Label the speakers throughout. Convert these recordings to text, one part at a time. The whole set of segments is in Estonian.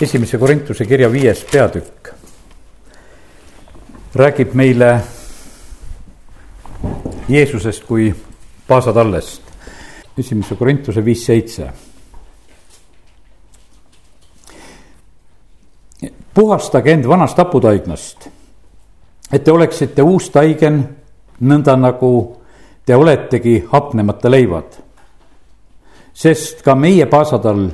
Speaker 1: esimese Korintuse kirja viies peatükk räägib meile Jeesusest kui paasatallest. esimese Korintuse viis seitse. puhastage end vanast haputaignast, et te oleksite uus taigen, nõnda nagu te oletegi hapnemata leivad. sest ka meie paasatall,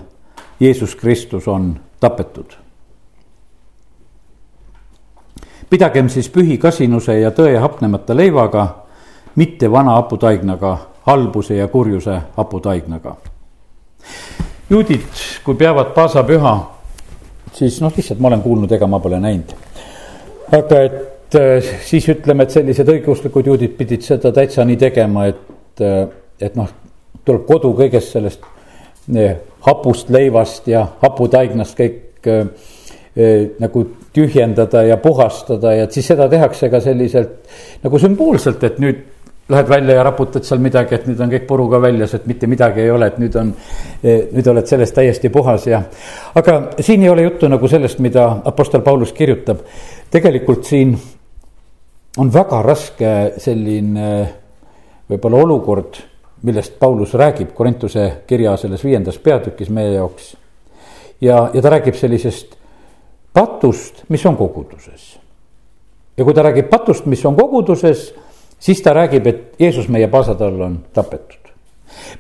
Speaker 1: Jeesus Kristus on tapetud pidagem siis pühi kasinuse ja tõe hapnemata leivaga, mitte vana haputaignaga, halbuse ja kurjuse haputaignaga. juudid, kui peavad paasapüha, siis noh, lihtsalt ma olen kuulnud, ega ma pole näinud. aga et äh, siis ütleme, et sellised õigeusklikud juudid pidid seda täitsa nii tegema, et, äh, et noh, tuleb kodu kõigest sellest hapust leivast ja haputaignast kõik nagu tühjendada ja puhastada ja siis seda tehakse ka selliselt nagu sümboolselt, et nüüd lähed välja ja raputad seal midagi, et nüüd on kõik puruga väljas, et mitte midagi ei ole, et nüüd on, nüüd oled sellest täiesti puhas ja. aga siin ei ole juttu nagu sellest, mida Apostel Paulus kirjutab. tegelikult siin on väga raske selline võib-olla olukord, millest Paulus räägib Korintuse kirja selles viiendas peatükis meie jaoks. ja, ja ta räägib sellisest patust, mis on koguduses. ja kui ta räägib patust, mis on koguduses, siis ta räägib, et Jeesus meie paasatall on tapetud.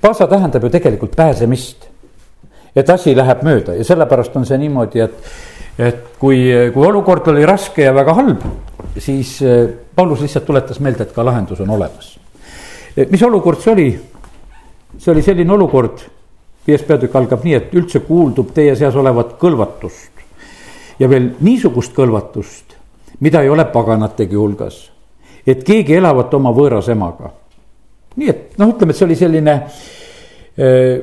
Speaker 1: paasa tähendab ju tegelikult pääsemist. et asi läheb mööda ja sellepärast on see niimoodi, et, et kui, kui olukord oli raske ja väga halb, siis eh, Paulus lihtsalt tuletas meelde, et ka lahendus on olemas. Eh, mis olukord see oli? See oli selline olukord, viies peatükk algab nii, et üldse kuuldub teie seas olevat kõlvatust ja veel niisugust kõlvatust, mida ei ole paganategi hulgas. et keegi elavat oma võõras emaga. nii et noh, ütleme, et see oli selline äh,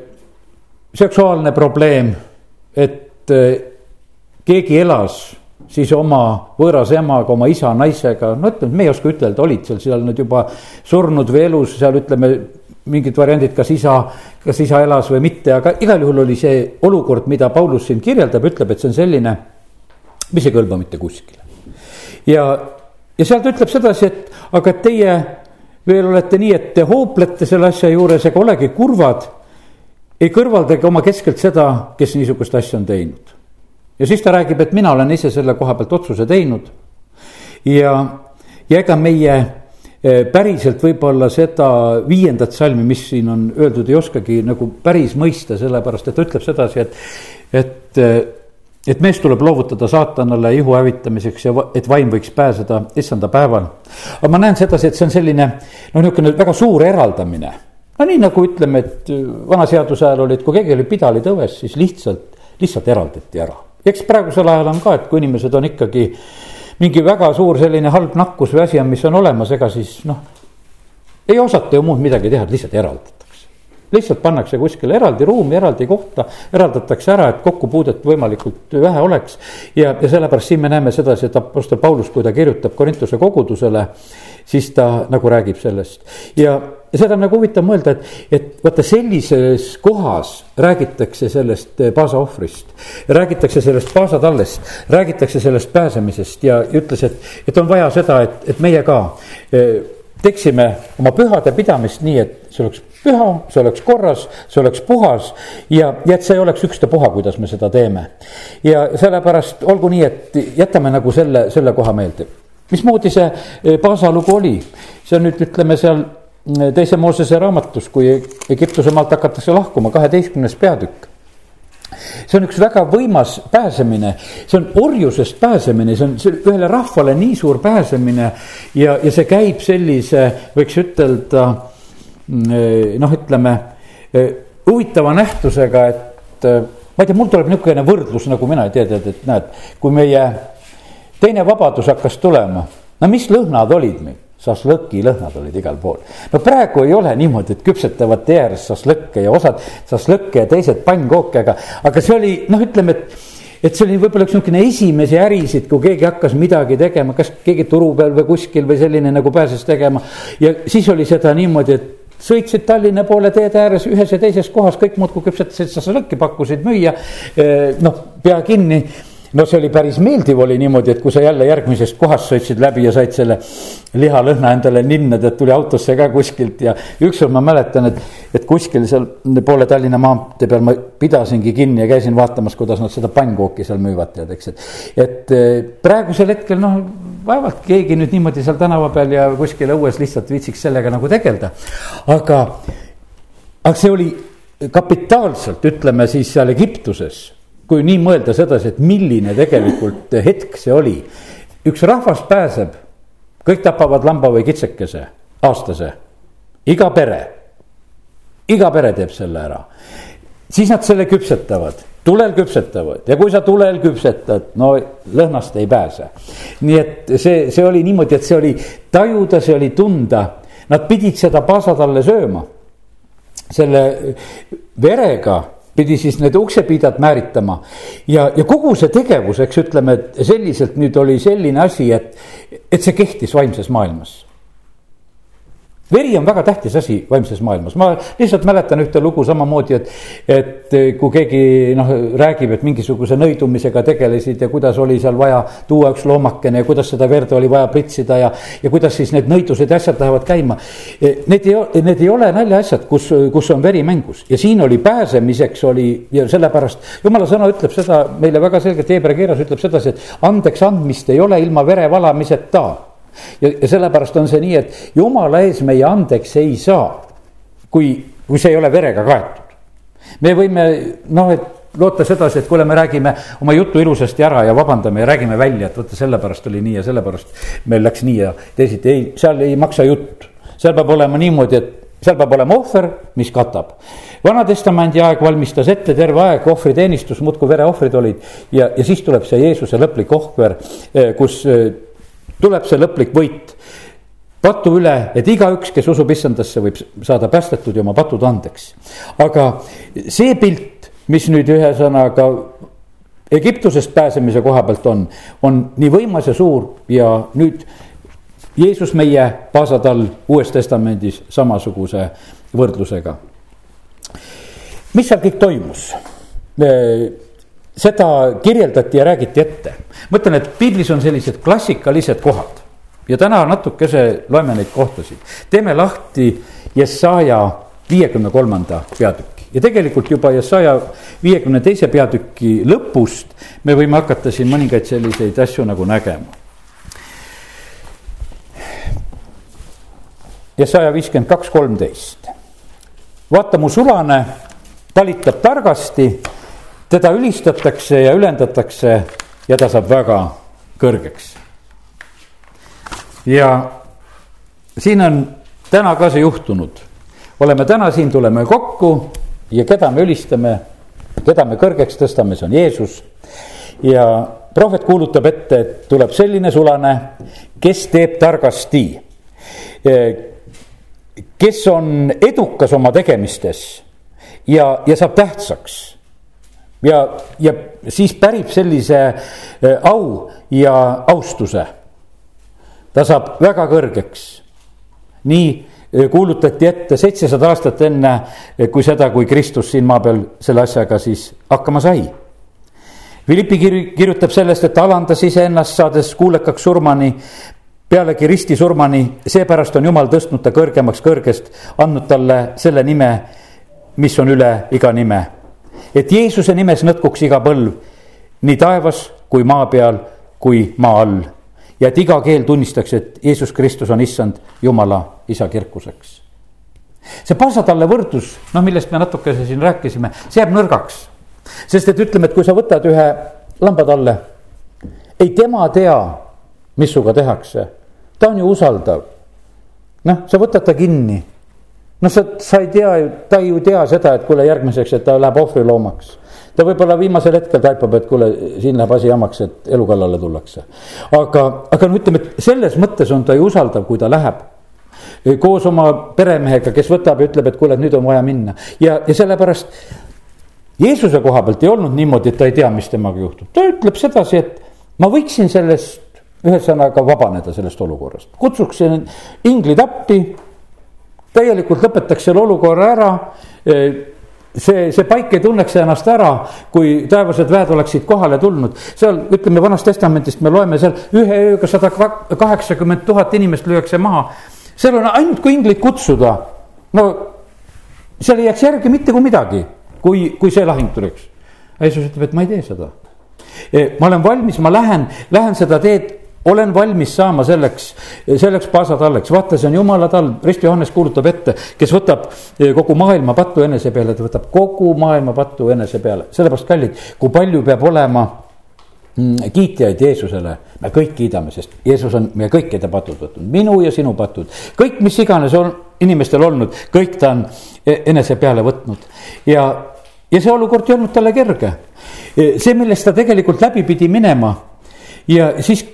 Speaker 1: seksuaalne probleem, et äh, keegi elas siis oma võõras emaga, oma isa, naisega, no ütleme, me ei oska ütelda, olid seal, seal nad juba surnud või elus, seal ütleme mingid variandid, kas isa, kas isa elas või mitte, aga igal juhul oli see olukord, mida Paulus siin kirjeldab, ütleb, et see on selline mis ei kõlba mitte kuskile. ja, ja seal ta ütleb sedasi, et aga teie veel olete nii, et te hooplete selle asja juures ega olegi kurvad. ei kõrvaldage oma keskelt seda, kes niisugust asja on teinud. ja siis ta räägib, et mina olen ise selle koha pealt otsuse teinud. ja, ja ega meie päriselt võib-olla seda viiendat salmi, mis siin on öeldud, ei oskagi nagu päris mõista, sellepärast et ta ütleb sedasi, et, et eh, et mees tuleb loovutada saatanale ihu hävitamiseks ja et vaim võiks pääseda issanda päeval. aga ma näen sedasi, et see on selline noh, niisugune väga suur eraldamine. no nii nagu ütleme, et äh, vana seaduse ajal oli, et kui keegi oli pidalitõves, siis lihtsalt, lihtsalt eraldati ära. eks praegusel ajal on ka, et kui inimesed on ikkagi mingi väga suur selline halb nakkus või asi on, mis on olemas, ega siis noh, ei osata ju muud midagi teha, lihtsalt eraldada lihtsalt pannakse kuskile eraldi ruumi, eraldi kohta, eraldatakse ära, et kokkupuudet võimalikult vähe oleks. ja, ja sellepärast siin me näeme sedasi, et Apostel Paulus, kui ta kirjutab Korintuse kogudusele, siis ta nagu räägib sellest ja, ja seda on nagu huvitav mõelda, et, et vaata sellises kohas räägitakse sellest paasa ohvrist. räägitakse sellest paasa tallest, räägitakse sellest pääsemisest ja ütles, et, et on vaja seda, et, et meie ka eh, teeksime oma pühade pidamist nii, et see oleks püha, see oleks korras, see oleks puhas ja, ja et see ei oleks ükstapuha, kuidas me seda teeme. ja sellepärast olgu nii, et jätame nagu selle, selle koha meelde. mismoodi see eh, Paasa lugu oli, see on nüüd ütleme seal eh, teise Moosese raamatus, kui Egiptuse maalt hakatakse lahkuma, kaheteistkümnes peatükk see on üks väga võimas pääsemine, see on orjusest pääsemine, see on ühele rahvale nii suur pääsemine ja, ja see käib sellise, võiks ütelda mm, noh, ütleme huvitava nähtusega, et ma ei tea, mul tuleb niisugune võrdlus, nagu mina ei tea, tead, et näed, kui meie teine vabadus hakkas tulema, no mis lõhnad olid meil šašlõki lõhnad olid igal pool. no praegu ei ole niimoodi, et küpsetavad tee ääres šašlõkke ja osad šašlõkke ja teised pannkooke, aga, aga see oli noh, ütleme, et et see oli võib-olla üks niisugune esimesi ärisid, kui keegi hakkas midagi tegema, kas keegi turu peal või kuskil või selline nagu pääses tegema. ja siis oli seda niimoodi, et sõitsid Tallinna poole teede ääres ühes ja teises kohas, kõik muudkui küpsetasid šašlõkki, pakkusid müüa. noh, pea kinni no see oli päris meeldiv oli niimoodi, et kui sa jälle järgmisest kohast sõitsid läbi ja said selle lihalõhna endale ninna, tead tuli autosse ka kuskilt ja ükskord ma mäletan, et, et kuskil seal poole Tallinna maantee peal ma pidasingi kinni ja käisin vaatamas, kuidas nad seda pannkooki seal müüvad, tead, eks, et. et eh, praegusel hetkel noh, vaevalt keegi nüüd niimoodi seal tänava peal ja kuskil õues lihtsalt viitsiks sellega nagu tegeleda, aga, aga see oli kapitaalselt, ütleme siis seal Egiptuses kui nii mõelda sedasi, et milline tegelikult hetk see oli. üks rahvas pääseb, kõik tapavad lamba või kitsekese, aastase, iga pere, iga pere teeb selle ära. siis nad selle küpsetavad, tulel küpsetavad ja kui sa tulel küpsetad, no lõhnast ei pääse. nii et see, see oli niimoodi, et see oli tajuda, see oli tunda, nad pidid seda paasatalle sööma. selle verega pidi siis need uksepidad määritama. ja, ja kogu see tegevus, eks ütleme, et selliselt nüüd oli selline asi, et, et see kehtis vaimses maailmas veri on väga tähtis asi vaimses maailmas, ma lihtsalt mäletan ühte lugu samamoodi, et. et kui keegi noh, räägib, et mingisuguse nõidumisega tegelesid ja kuidas oli seal vaja tuua üks loomakene ja kuidas seda verd oli vaja pritsida ja. ja kuidas siis need nõidused ja asjad lähevad käima. Need ei, need ei ole naljaasjad, kus, kus on veri mängus ja siin oli pääsemiseks oli ja sellepärast jumala sõna ütleb seda meile väga selgelt, Hebra kirjas ütleb sedasi, et andeks andmist ei ole ilma vere valamiseta ja, ja sellepärast on see nii, et jumala ees meie andeks ei saa, kui, kui see ei ole verega kaetud. me võime noh, et loota sedasi, et kuule, me räägime oma jutu ilusasti ära ja vabandame ja räägime välja, et vaata, sellepärast oli nii ja sellepärast meil läks nii ja teisiti, ei, seal ei maksa jutt. seal peab olema niimoodi, et seal peab olema ohver, mis katab. Vana-testamendi aeg valmistas ette terve aeg ohvriteenistus, muudkui vereohvrid olid ja, ja siis tuleb see Jeesuse lõplik ohver, eh, kus eh, tuleb see lõplik võit patu üle, et igaüks, kes usub issandasse, võib saada päästetud ja oma patud andeks. aga see pilt, mis nüüd ühesõnaga Egiptusest pääsemise koha pealt on, on nii võimas ja suur ja nüüd Jeesus meie paasatall Uues Testamendis samasuguse võrdlusega. mis seal kõik toimus? Seda kirjeldati ja räägiti ette. ma ütlen, et piiblis on sellised klassikalised kohad ja täna natukese loeme neid kohtasid. teeme lahti Jesaja viiekümne kolmanda peatüki ja tegelikult juba Jesaja viiekümne teise peatüki lõpust me võime hakata siin mõningaid selliseid asju nagu nägema. Jesaja viiskümmend kaks, kolmteist. vaata, mu sulane talitab targasti teda ülistatakse ja ülendatakse ja ta saab väga kõrgeks. ja siin on täna ka see juhtunud. oleme täna siin, tuleme kokku ja keda me ülistame, keda me kõrgeks tõstame, see on Jeesus. ja prohvet kuulutab ette, et tuleb selline sulane, kes teeb targasti. kes on edukas oma tegemistes ja, ja saab tähtsaks ja, ja siis pärib sellise äh, au ja austuse. ta saab väga kõrgeks. nii äh, kuulutati ette seitsesada aastat enne, äh, kui seda, kui Kristus siin maa peal selle asjaga siis hakkama sai. Philippi kir-, kirjutab sellest, et ta alandas iseennast, saades kuulekaks surmani, pealegi risti surmani, seepärast on jumal tõstnud ta kõrgemaks kõrgest, andnud talle selle nime, mis on üle iga nime et Jeesuse nimes nõtkuks iga põlv nii taevas kui maa peal kui maa all. ja et iga keel tunnistaks, et Jeesus Kristus on issand Jumala isa kirkuseks. see paasatalle võrdlus, noh, millest me natukese siin rääkisime, see jääb nõrgaks. sest et ütleme, et kui sa võtad ühe lambatalle, ei tema tea, mis sinuga tehakse, ta on ju usaldav. noh, sa võtad ta kinni noh, sa, sa ei tea ju, ta ei ju tea seda, et kuule järgmiseks, et ta läheb ohvriloomaks. ta võib-olla viimasel hetkel taipab, et kuule, siin läheb asi jamaks, et elu kallale tullakse. aga, aga no ütleme, et selles mõttes on ta ju usaldav, kui ta läheb koos oma peremehega, kes võtab ja ütleb, et kuule, nüüd on vaja minna ja, ja sellepärast. Jeesuse koha pealt ei olnud niimoodi, et ta ei tea, mis temaga juhtub, ta ütleb sedasi, et ma võiksin sellest ühesõnaga vabaneda sellest olukorrast, kutsuksin inglid appi täielikult lõpetaks selle olukorra ära see, see paik ei tunneks ennast ära, kui taevased väed oleksid kohale tulnud. seal ütleme Vanast Testamendist me loeme seal ühe ööga sada kaheksakümmend tuhat inimest lüüakse maha. seal on ainult kui inglit kutsuda, no seal ei jääks järgi mitte kui midagi, kui, kui see lahing tuleks. Jeesus ütleb, et ma ei tee seda. Ma olen valmis, ma lähen, lähen seda teed olen valmis saama selleks, selleks paasatalleks, vaata, see on jumala tall, Rist Johannes kuulutab ette, kes võtab eh, kogu maailma pattu enese peale, ta võtab kogu maailma pattu enese peale, sellepärast kallid, kui palju peab olema mm, kiitjaid Jeesusele, me kõik kiidame, sest Jeesus on meie kõikide patud võtnud, minu ja sinu patud, kõik, mis iganes on inimestel olnud, kõik ta on eh, enese peale võtnud. Ja, ja see olukord ei olnud talle kerge. Eh, see, millest ta tegelikult läbi pidi minema ja siis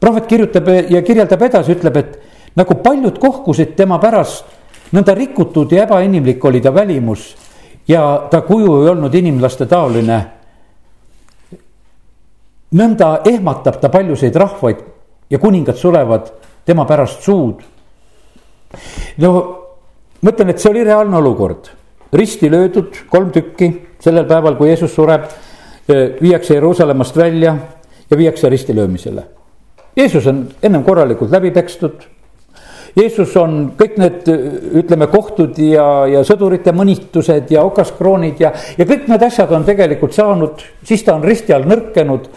Speaker 1: prohvet kirjutab ja kirjeldab edasi, ütleb, et nagu paljud kohkusid tema pärast, nõnda rikutud ja ebainimlik oli ta välimus ja ta kuju ei olnud inimlaste taoline. nõnda ehmatab ta paljusid rahvaid ja kuningad sulevad tema pärast suud. no ma ütlen, et see oli reaalne olukord, risti löödud kolm tükki sellel päeval, kui Jeesus sureb, viiakse Jeruusalemmast välja ja viiakse ristilöömisele Jeesus on ennem korralikult läbi pekstud. Jeesus on kõik need, ütleme, kohtud ja, ja sõdurite mõnitused ja okaskroonid ja, ja kõik need asjad on tegelikult saanud, siis ta on risti all nõrkenud.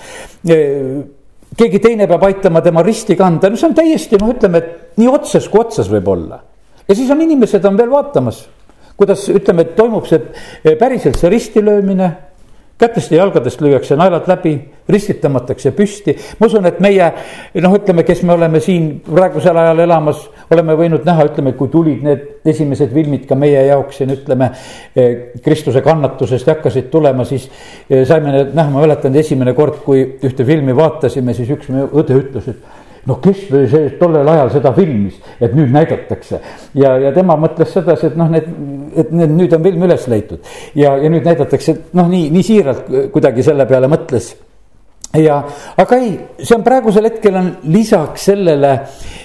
Speaker 1: keegi teine peab aitama tema risti kanda, no see on täiesti noh, ütleme, et nii otsas kui otsas võib olla. ja siis on inimesed on veel vaatamas, kuidas ütleme, et toimub see päriselt see ristilöömine kätest ja jalgadest lüüakse naelad läbi, ristid tõmmatakse püsti. ma usun, et meie noh, ütleme, kes me oleme siin praegusel ajal elamas, oleme võinud näha, ütleme, kui tulid need esimesed filmid ka meie jaoks siin ütleme. Eh, Kristuse kannatusest hakkasid tulema, siis eh, saime need näha, ma mäletan esimene kord, kui ühte filmi vaatasime, siis üks õde ütles, et no kes see tollel ajal seda filmis, et nüüd näidatakse. ja, ja tema mõtles sedasi, et noh, need, et need nüüd on film üles leitud ja, ja nüüd näidatakse, noh, nii, nii siiralt kuidagi selle peale mõtles ja, aga ei, see on praegusel hetkel on lisaks sellele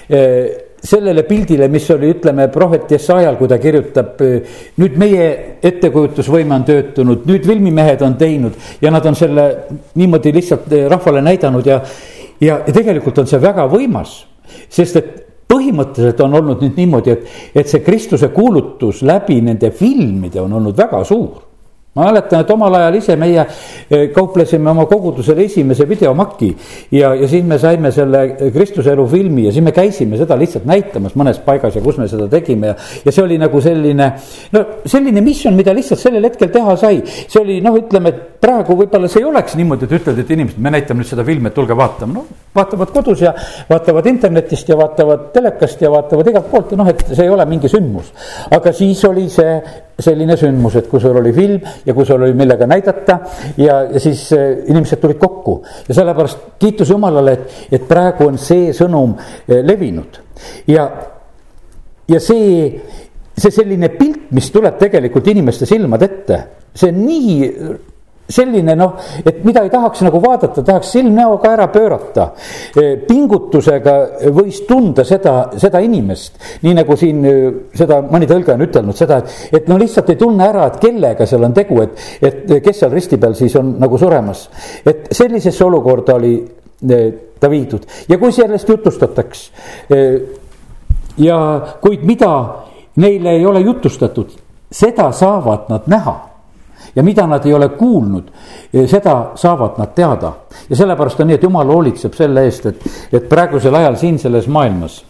Speaker 1: eh, sellele pildile, mis oli, ütleme, prohvet Jesajal, kui ta kirjutab. nüüd meie ettekujutusvõime on töötunud, nüüd filmimehed on teinud ja nad on selle niimoodi lihtsalt rahvale näidanud ja ja, ja tegelikult on see väga võimas, sest et põhimõtteliselt on olnud nüüd niimoodi, et, et see Kristuse kuulutus läbi nende filmide on olnud väga suur ma mäletan, et omal ajal ise meie eh, kauplesime oma kogudusele esimese videomaki ja, ja siis me saime selle Kristuse elu filmi ja siis me käisime seda lihtsalt näitamas mõnes paigas ja kus me seda tegime ja. ja see oli nagu selline, no selline missioon, mida lihtsalt sellel hetkel teha sai. see oli noh, ütleme, et praegu võib-olla see ei oleks niimoodi, et ütled, et inimesed, me näitame nüüd seda filmi, et tulge vaatama, noh. vaatavad kodus ja vaatavad internetist ja vaatavad telekast ja vaatavad igalt poolt ja noh, et see ei ole mingi sündmus. aga siis oli see selline sündmus, et kui sul oli film ja kui sul oli millega näidata ja, ja siis äh, inimesed tulid kokku. ja sellepärast kiitus Jumalale, et, et praegu on see sõnum äh, levinud ja, ja see, see selline pilt, mis tuleb tegelikult inimeste silmade ette, see on nii selline noh, et mida ei tahaks nagu vaadata, tahaks silmnäoga ära pöörata. E, pingutusega võis tunda seda, seda inimest, nii nagu siin e, seda mõni tõlge on ütelnud seda, et, et no lihtsalt ei tunne ära, et kellega seal on tegu, et, et kes seal risti peal siis on nagu suremas. et sellisesse olukorda oli e, ta viidud ja kui sellest jutustataks ja kuid mida neile ei ole jutustatud, seda saavad nad näha ja mida nad ei ole kuulnud, seda saavad nad teada. ja sellepärast on nii, et jumal hoolitseb selle eest, et, et praegusel ajal siin selles maailmas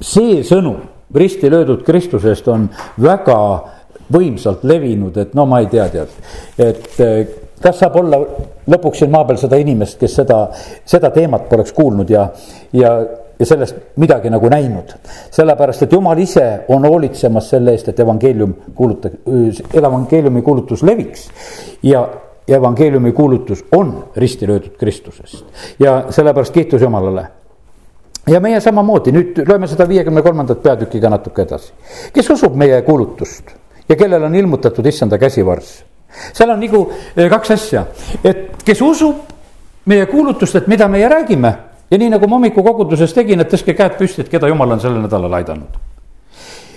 Speaker 1: see sõnum risti löödud Kristusest on väga võimsalt levinud, et no ma ei tea, tead, et kas saab olla lõpuks siin maa peal seda inimest, kes seda, seda teemat poleks kuulnud ja, ja ja sellest midagi nagu näinud. sellepärast, et jumal ise on hoolitsemas selle eest, et evangeelium kuuluta-, evangeeliumi kuulutus leviks. ja, ja evangeeliumi kuulutus on risti löödud Kristusest ja sellepärast kiitus Jumalale ja meie samamoodi, nüüd loeme seda viiekümne kolmandat peatükiga natuke edasi. kes usub meie kuulutust ja kellel on ilmutatud issanda käsivarss? seal on nagu eh, kaks asja, et kes usub meie kuulutust, et mida meie räägime ja nii nagu ma hommikukoguduses tegin, et tõstke käed püsti, et keda jumal on sellel nädalal aidanud.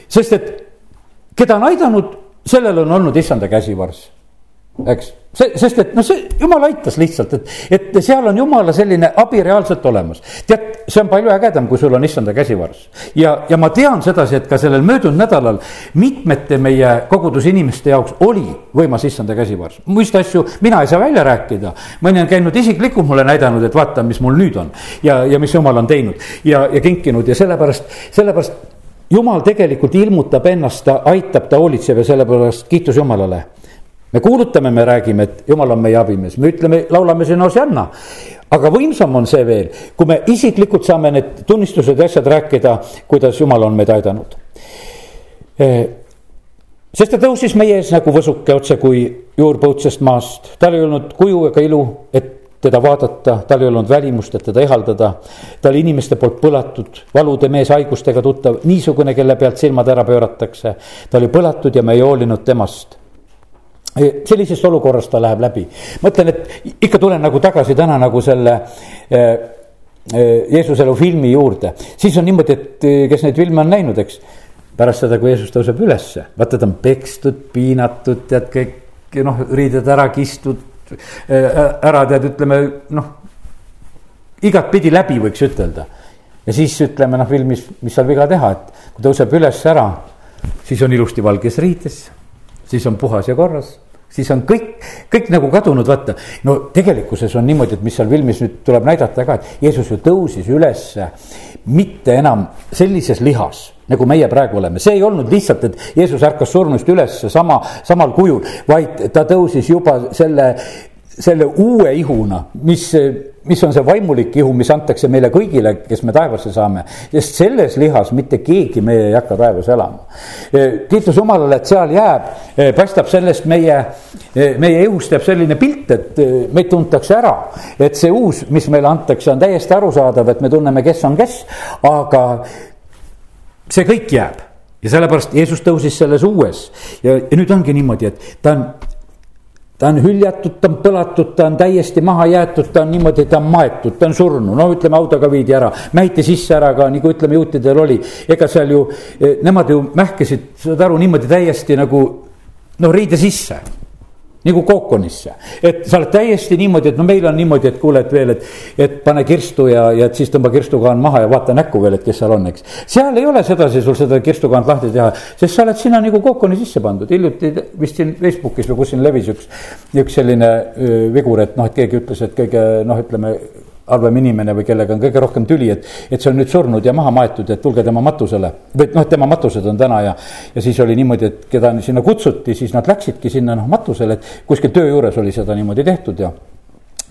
Speaker 1: sest et keda on aidanud, sellel on olnud issanda käsivarss eks, see, sest et noh, see jumal aitas lihtsalt, et, et seal on jumala selline abi reaalselt olemas. tead, see on palju ägedam, kui sul on issanda käsivarss. ja, ja ma tean sedasi, et ka sellel möödunud nädalal mitmete meie koguduse inimeste jaoks oli võimas issanda käsivarss. muist asju mina ei saa välja rääkida, mõni on käinud isiklikult mulle näidanud, et vaata, mis mul nüüd on ja, ja mis jumal on teinud ja, ja kinkinud ja sellepärast, sellepärast jumal tegelikult ilmutab ennast, ta aitab, ta hoolitseb ja sellepärast kiitus Jumalale me kuulutame, me räägime, et jumal on meie abimees, me ütleme, laulame siin Osianna. aga võimsam on see veel, kui me isiklikult saame need tunnistused ja asjad rääkida, kuidas jumal on meid aidanud. Eh, sest ta tõusis meie ees nagu võsuke otse kui juurpõutsest maast, tal ei olnud kuju ega ilu, et teda vaadata, tal ei olnud välimust, et teda ehaldada. ta oli inimeste poolt põlatud, valude mees, haigustega tuttav, niisugune, kelle pealt silmad ära pööratakse. ta oli põlatud ja me ei hoolinud temast sellisest olukorrast ta läheb läbi. mõtlen, et ikka tulen nagu tagasi täna nagu selle äh, äh, Jeesuse elu filmi juurde, siis on niimoodi, et äh, kes neid filme on näinud, eks. pärast seda, kui Jeesus tõuseb ülesse, vaata ta on pekstud, piinatud, tead kõik noh, riided ära kistud, ära tead, ütleme noh. igatpidi läbi võiks ütelda ja siis ütleme noh, filmis, mis seal viga teha, et kui tõuseb üles ära, siis on ilusti valges riides siis on puhas ja korras siis on kõik, kõik nagu kadunud, vaata. no tegelikkuses on niimoodi, et mis seal filmis nüüd tuleb näidata ka, et Jeesus ju tõusis ülesse mitte enam sellises lihas nagu meie praegu oleme, see ei olnud lihtsalt, et Jeesus ärkas surnust üles sama, samal kujul, vaid ta tõusis juba selle, selle uue ihuna, mis mis on see vaimulik ihu, mis antakse meile kõigile, kes me taevasse saame. sest selles lihas mitte keegi meie ei hakka taevas elama. kiitus Jumalale, et seal jääb, paistab sellest meie, meie ihust jääb selline pilt, et meid tuntakse ära. et see uus, mis meile antakse, on täiesti arusaadav, et me tunneme, kes on kes, aga see kõik jääb ja sellepärast Jeesus tõusis selles uues ja, ja nüüd ongi niimoodi, et ta on ta on hüljatud, ta on põlatud, ta on täiesti maha jäetud, ta on niimoodi, ta on maetud, ta on surnud, no ütleme, autoga viidi ära, mähiti sisse ära ka, nagu ütleme, juutidel oli. ega seal ju, eh, nemad ju mähkisid, saad aru, niimoodi täiesti nagu noh, riide sisse nagu kookonisse, et sa oled täiesti niimoodi, et no meil on niimoodi, et kuule, et veel, et, et pane kirstu ja, ja et siis tõmba kirstukaan maha ja vaata näkku veel, et kes seal on, eks. seal ei ole sedasi sul seda kirstukaant lahti teha, sest sa oled sinna nagu kookoni sisse pandud, hiljuti vist siin Facebookis või kus siin levis üks, üks selline öö, vigur, et noh, et keegi ütles, et kõige noh, ütleme halvem inimene või kellega on kõige rohkem tüli, et, et see on nüüd surnud ja maha maetud, et tulge tema matusele. või noh, tema matused on täna ja, ja siis oli niimoodi, et keda sinna kutsuti, siis nad läksidki sinna noh matusele, et kuskil töö juures oli seda niimoodi tehtud ja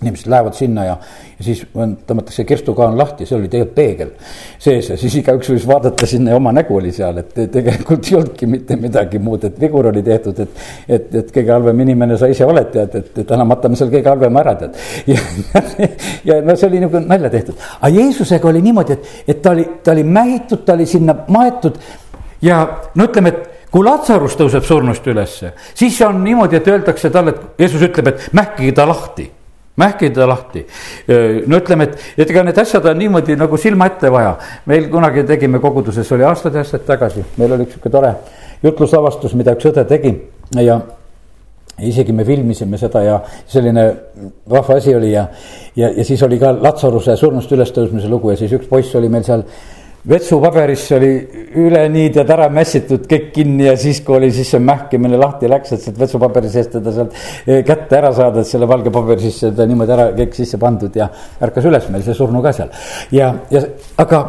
Speaker 1: inimesed lähevad sinna ja, ja siis tõmmatakse kirstukaan lahti, see oli tegelikult peegel sees ja siis igaüks võis vaadata sinna ja oma nägu oli seal, et tegelikult ei olnudki mitte midagi muud, et vigur oli tehtud, et. et, et kõige halvem inimene sa ise oled, tead, et, et täna matame seal kõige halvema ära, tead. ja, ja no see oli nagu nalja tehtud, aga Jeesusega oli niimoodi, et, et ta oli, ta oli mähitud, ta oli sinna maetud ja no ütleme, et kui Latsarus tõuseb surnust ülesse, siis on niimoodi, et öeldakse talle, et Jeesus ütleb, et mähkige ta lahti mähkida lahti. no ütleme, et, et ega need asjad on niimoodi nagu silma ette vaja. meil kunagi tegime koguduses, oli aastaid ja aastaid tagasi, meil oli üks sihuke tore jutluslavastus, mida üks õde tegi ja isegi me filmisime seda ja selline vahva asi oli ja, ja, ja siis oli ka Latsaruse surnust ülestõusmise lugu ja siis üks poiss oli meil seal vetsupaberisse oli üle niided ära mässitud kõik kinni ja siis, kui oli siis see mähkimine lahti läks, et sealt vetsupaberi seest teda sealt eh, kätte ära saada, et selle valge paberi sisse ta niimoodi ära kõik sisse pandud ja ärkas üles meil see surnu ka seal. ja, ja aga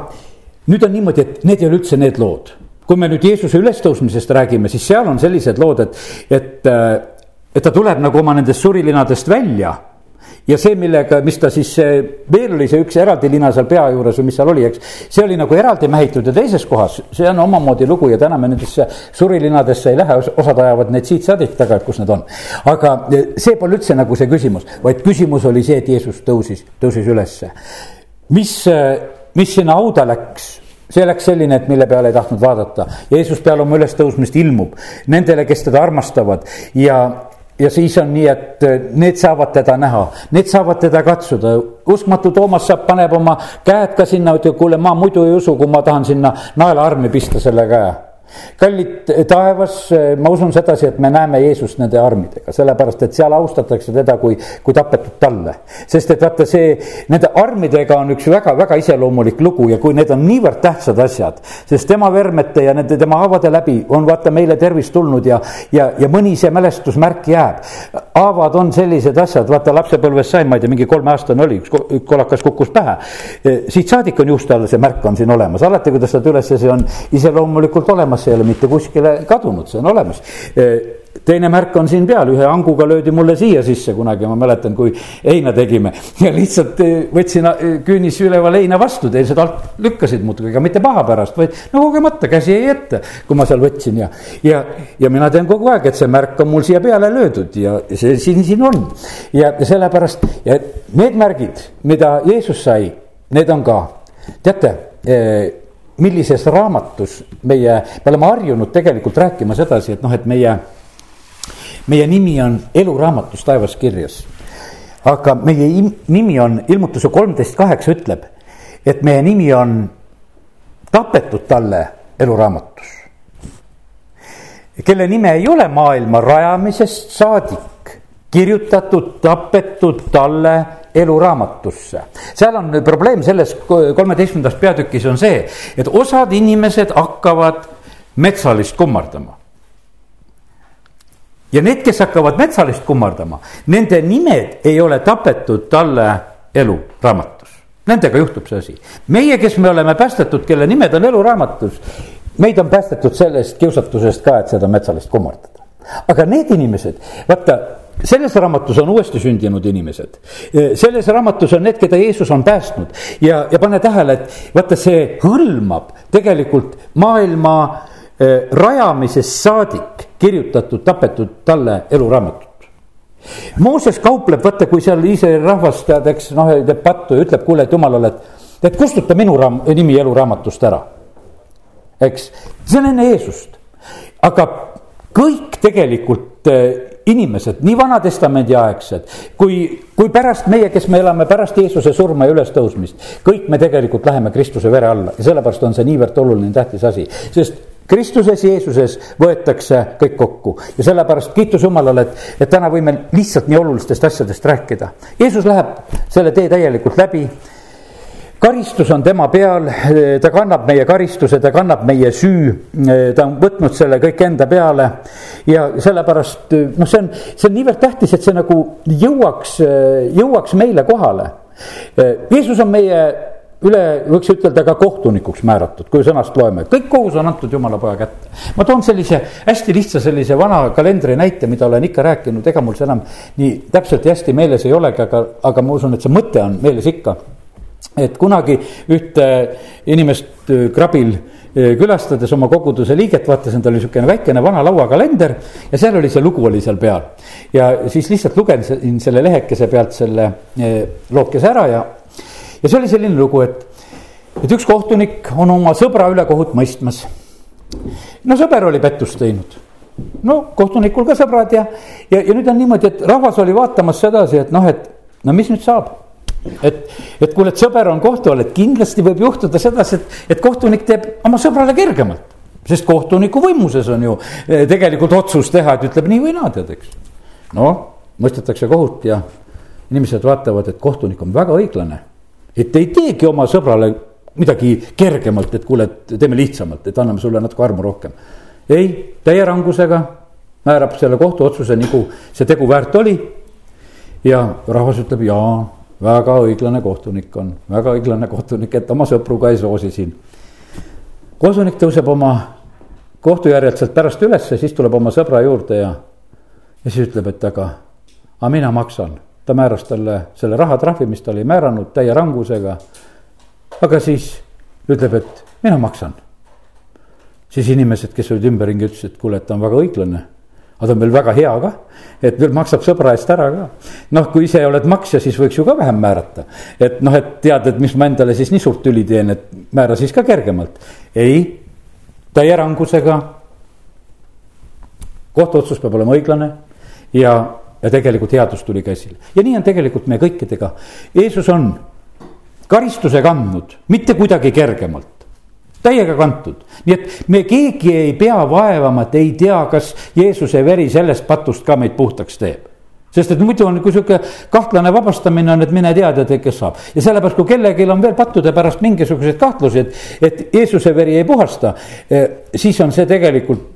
Speaker 1: nüüd on niimoodi, et need ei ole üldse need lood. kui me nüüd Jeesuse ülestõusmisest räägime, siis seal on sellised lood, et, et, eh, et ta tuleb nagu oma nendest surilinadest välja ja see, millega, mis ta siis, veel oli see üks eraldi lina seal pea juures või mis seal oli, eks. see oli nagu eraldi mähitud ja teises kohas, see on omamoodi lugu ja täna me nendesse surilinadesse ei lähe, osad ajavad neid siit-seadilt taga, et kus need on. aga see pole üldse nagu see küsimus, vaid küsimus oli see, et Jeesus tõusis, tõusis ülesse. mis, mis sinna hauda läks see läks selline, et mille peale ei tahtnud vaadata. Jeesus peale oma ülestõusmist ilmub nendele, kes teda armastavad ja ja siis on nii, et eh, need saavad teda näha, need saavad teda katsuda. uskmatu Toomas saab, paneb oma käed ka sinna, ütleb, kuule, ma muidu ei usu, kui ma tahan sinna naelaarmi pista selle käe kallid taevas, ma usun sedasi, et me näeme Jeesust nende armidega, sellepärast et seal austatakse teda kui, kui tapetud talle. sest et vaata see, nende armidega on üks väga-väga iseloomulik lugu ja kui need on niivõrd tähtsad asjad, sest tema vermete ja nende tema haavade läbi on vaata meile tervis tulnud ja, ja, ja mõni see mälestusmärk jääb. haavad on sellised asjad, vaata lapsepõlves sain, ma ei tea, mingi kolmeaastane oli, üks kolakas kukkus pähe. siit saadik on juuste all see märk on siin olemas, alati kui tõstad üles, see on iseloomulikult olemas olemas, see ei ole mitte kuskile kadunud, see on olemas teine märk on siin peal, ühe hanguga löödi mulle siia sisse kunagi, ma mäletan, kui heina tegime. ja lihtsalt võtsin küünis üleval heina vastu, teised alt lükkasid muudkui, ega mitte paha pärast, vaid no kogemata, käsi jäi ette, kui ma seal võtsin ja. ja, ja mina tean kogu aeg, et see märk on mul siia peale löödud ja see siin, siin on. ja sellepärast ja need märgid, mida Jeesus sai, need on ka, teate millises raamatus meie, me oleme harjunud tegelikult rääkima sedasi, et noh, et meie, meie nimi on eluraamatus taevas kirjas. aga meie nimi on, ilmutuse kolmteist kaheksa ütleb, et meie nimi on tapetud talle eluraamatus. kelle nime ei ole maailma rajamisest saadik kirjutatud, tapetud talle eluraamatusse. seal on probleem selles kolmeteistkümnendas peatükis on see, et osad inimesed hakkavad metsalist kummardama. ja need, kes hakkavad metsalist kummardama, nende nimed ei ole tapetud talle eluraamatus. Nendega juhtub see asi. meie, kes me oleme päästetud, kelle nimed on eluraamatus, meid on päästetud sellest kiusatusest ka, et seda metsalist kummardada. aga need inimesed, vaata selles raamatus on uuesti sündinud inimesed. selles raamatus on need, keda Jeesus on päästnud ja, ja pane tähele, et vaata, see hõlmab tegelikult maailma rajamisest saadik kirjutatud, tapetud talle eluraamatut. Mooses kaupleb, vaata, kui seal Iisraeli rahvas tead, eks noh, teeb pattu ja ütleb, kuule, et jumalale, et, et kustuta minu raam, nimi eluraamatust ära. eks, see on enne Jeesust, aga kõik tegelikult inimesed, nii Vana-testamendi aegsed kui, kui pärast meie, kes me elame pärast Jeesuse surma ja ülestõusmist. kõik me tegelikult läheme Kristuse vere alla ja sellepärast on see niivõrd oluline, tähtis asi, sest Kristuses, Jeesuses võetakse kõik kokku ja sellepärast kiitus Jumalale, et, et täna võime lihtsalt nii olulistest asjadest rääkida. Jeesus läheb selle tee täielikult läbi karistus on tema peal, ta kannab meie karistuse, ta kannab meie süü, ta on võtnud selle kõik enda peale. ja sellepärast noh, see on, see on niivõrd tähtis, et see nagu jõuaks, jõuaks meile kohale. Jeesus on meie üle, võiks ütelda ka kohtunikuks määratud, kui sõnast loeme, kõik kohus on antud jumala poja kätte. ma toon sellise hästi lihtsa sellise vana kalendri näite, mida olen ikka rääkinud, ega mul see enam nii täpselt ja hästi meeles ei olegi, aga, aga ma usun, et see mõte on meeles ikka et kunagi ühte inimest äh, krabil äh, külastades oma koguduse liiget, vaatasin, tal oli niisugune väikene vana lauakalender ja seal oli see lugu oli seal peal. ja siis lihtsalt lugesin selle lehekese pealt selle äh, lookese ära ja, ja see oli selline lugu, et, et üks kohtunik on oma sõbra üle kohut mõistmas. no sõber oli pettust teinud no kohtunikul ka sõbrad ja, ja, ja nüüd on niimoodi, et rahvas oli vaatamas sedasi, et noh, et no mis nüüd saab et, et kuule, et sõber on kohtu all, et kindlasti võib juhtuda sedasi, et, et kohtunik teeb oma sõbrale kergemalt. sest kohtuniku võimuses on ju eh, tegelikult otsus teha, et ütleb nii või naa, tead, eks. noh, mõistetakse kohut ja inimesed vaatavad, et kohtunik on väga õiglane. et ei teegi oma sõbrale midagi kergemalt, et kuule, et teeme lihtsamalt, et anname sulle natuke armu rohkem. ei, täie rangusega määrab selle kohtuotsuse, nagu see tegu väärt oli. ja rahvas ütleb jaa väga õiglane kohtunik on, väga õiglane kohtunik, et oma sõpru ka ei soosi siin. kohtunik tõuseb oma kohtujärjelt sealt pärast ülesse, siis tuleb oma sõbra juurde ja, ja siis ütleb, et aga, aga mina maksan. ta määras talle selle rahatrahvi, mis ta oli määranud täie rangusega. aga siis ütleb, et mina maksan. siis inimesed, kes olid ümberringi, ütlesid, et kuule, et ta on väga õiglane aga ta on veel väga hea ka, et veel maksab sõbra eest ära ka. noh, kui ise oled maksja, siis võiks ju ka vähem määrata. et noh, et tead, et mis ma endale siis nii suurt tüli teen, et määra siis ka kergemalt. ei, täie rangusega. kohtuotsus peab olema õiglane ja, ja tegelikult headus tuli ka esile ja nii on tegelikult meie kõikidega. Jeesus on karistuse kandnud, mitte kuidagi kergemalt täiega kantud, nii et me keegi ei pea vaevama, et ei tea, kas Jeesuse veri sellest patust ka meid puhtaks teeb sest et muidu on, kui sihuke kahtlane vabastamine on, et mine tea, tead, kes saab. ja sellepärast, kui kellelgi on veel pattude pärast mingisuguseid kahtlusi, et, et Jeesuse veri ei puhasta, eh, siis on see tegelikult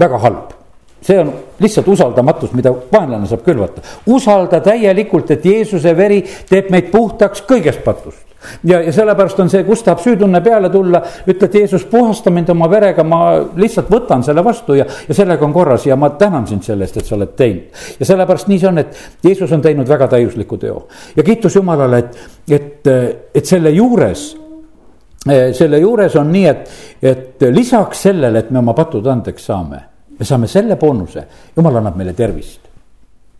Speaker 1: väga halb see on lihtsalt usaldamatus, mida vaenlane saab külvata. usalda täielikult, et Jeesuse veri teeb meid puhtaks kõigest patust. Ja, ja sellepärast on see, kus tahab süütunne peale tulla, ütled Jeesus, puhasta mind oma verega, ma lihtsalt võtan selle vastu ja, ja sellega on korras ja ma tänan sind selle eest, et sa oled teinud. ja sellepärast nii see on, et Jeesus on teinud väga täiusliku teo ja kiitus Jumalale, et, et, et selle juures selle juures on nii, et, et lisaks sellele, et me oma patud andeks saame me saame selle boonuse, jumal annab meile tervist.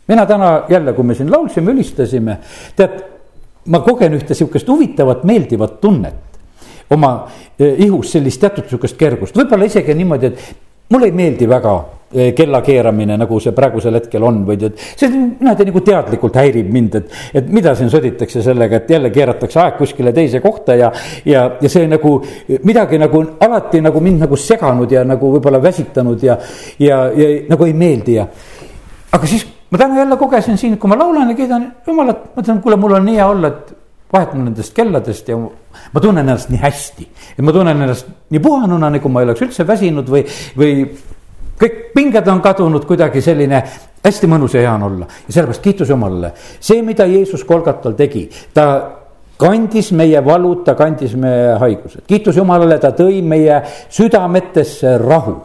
Speaker 1: mina täna jälle, kui me siin laulsime, ülistasime, tead, ma kogen ühte sihukest huvitavat, meeldivat tunnet oma eh, ihus sellist teatud sihukest kergust, võib-olla isegi niimoodi, et mulle ei meeldi väga Eh, kella keeramine, nagu see praegusel hetkel on või tead, see niimoodi nagu teadlikult häirib mind, et, et mida siin soditakse sellega, et jälle keeratakse aeg kuskile teise kohta ja, ja, ja see nagu midagi nagu alati nagu mind nagu seganud ja nagu võib-olla väsitanud ja, ja, ja nagu ei meeldi ja. aga siis ma täna jälle kogesin siin, kui ma laulan ja kiidan jumalat, mõtlen, kuule, mul on nii hea olla, et vahetan nendest kelladest ja ma tunnen ennast nii hästi. et ma tunnen ennast nii puhanuna, nagu ma ei oleks üldse väsinud või, või kõik pinged on kadunud, kuidagi selline hästi mõnus ja hea on olla ja sellepärast kiitus Jumalale. see, mida Jeesus Kolgatal tegi, ta kandis meie valud, ta kandis meie haigused, kiitus Jumalale, ta tõi meie südametesse rahu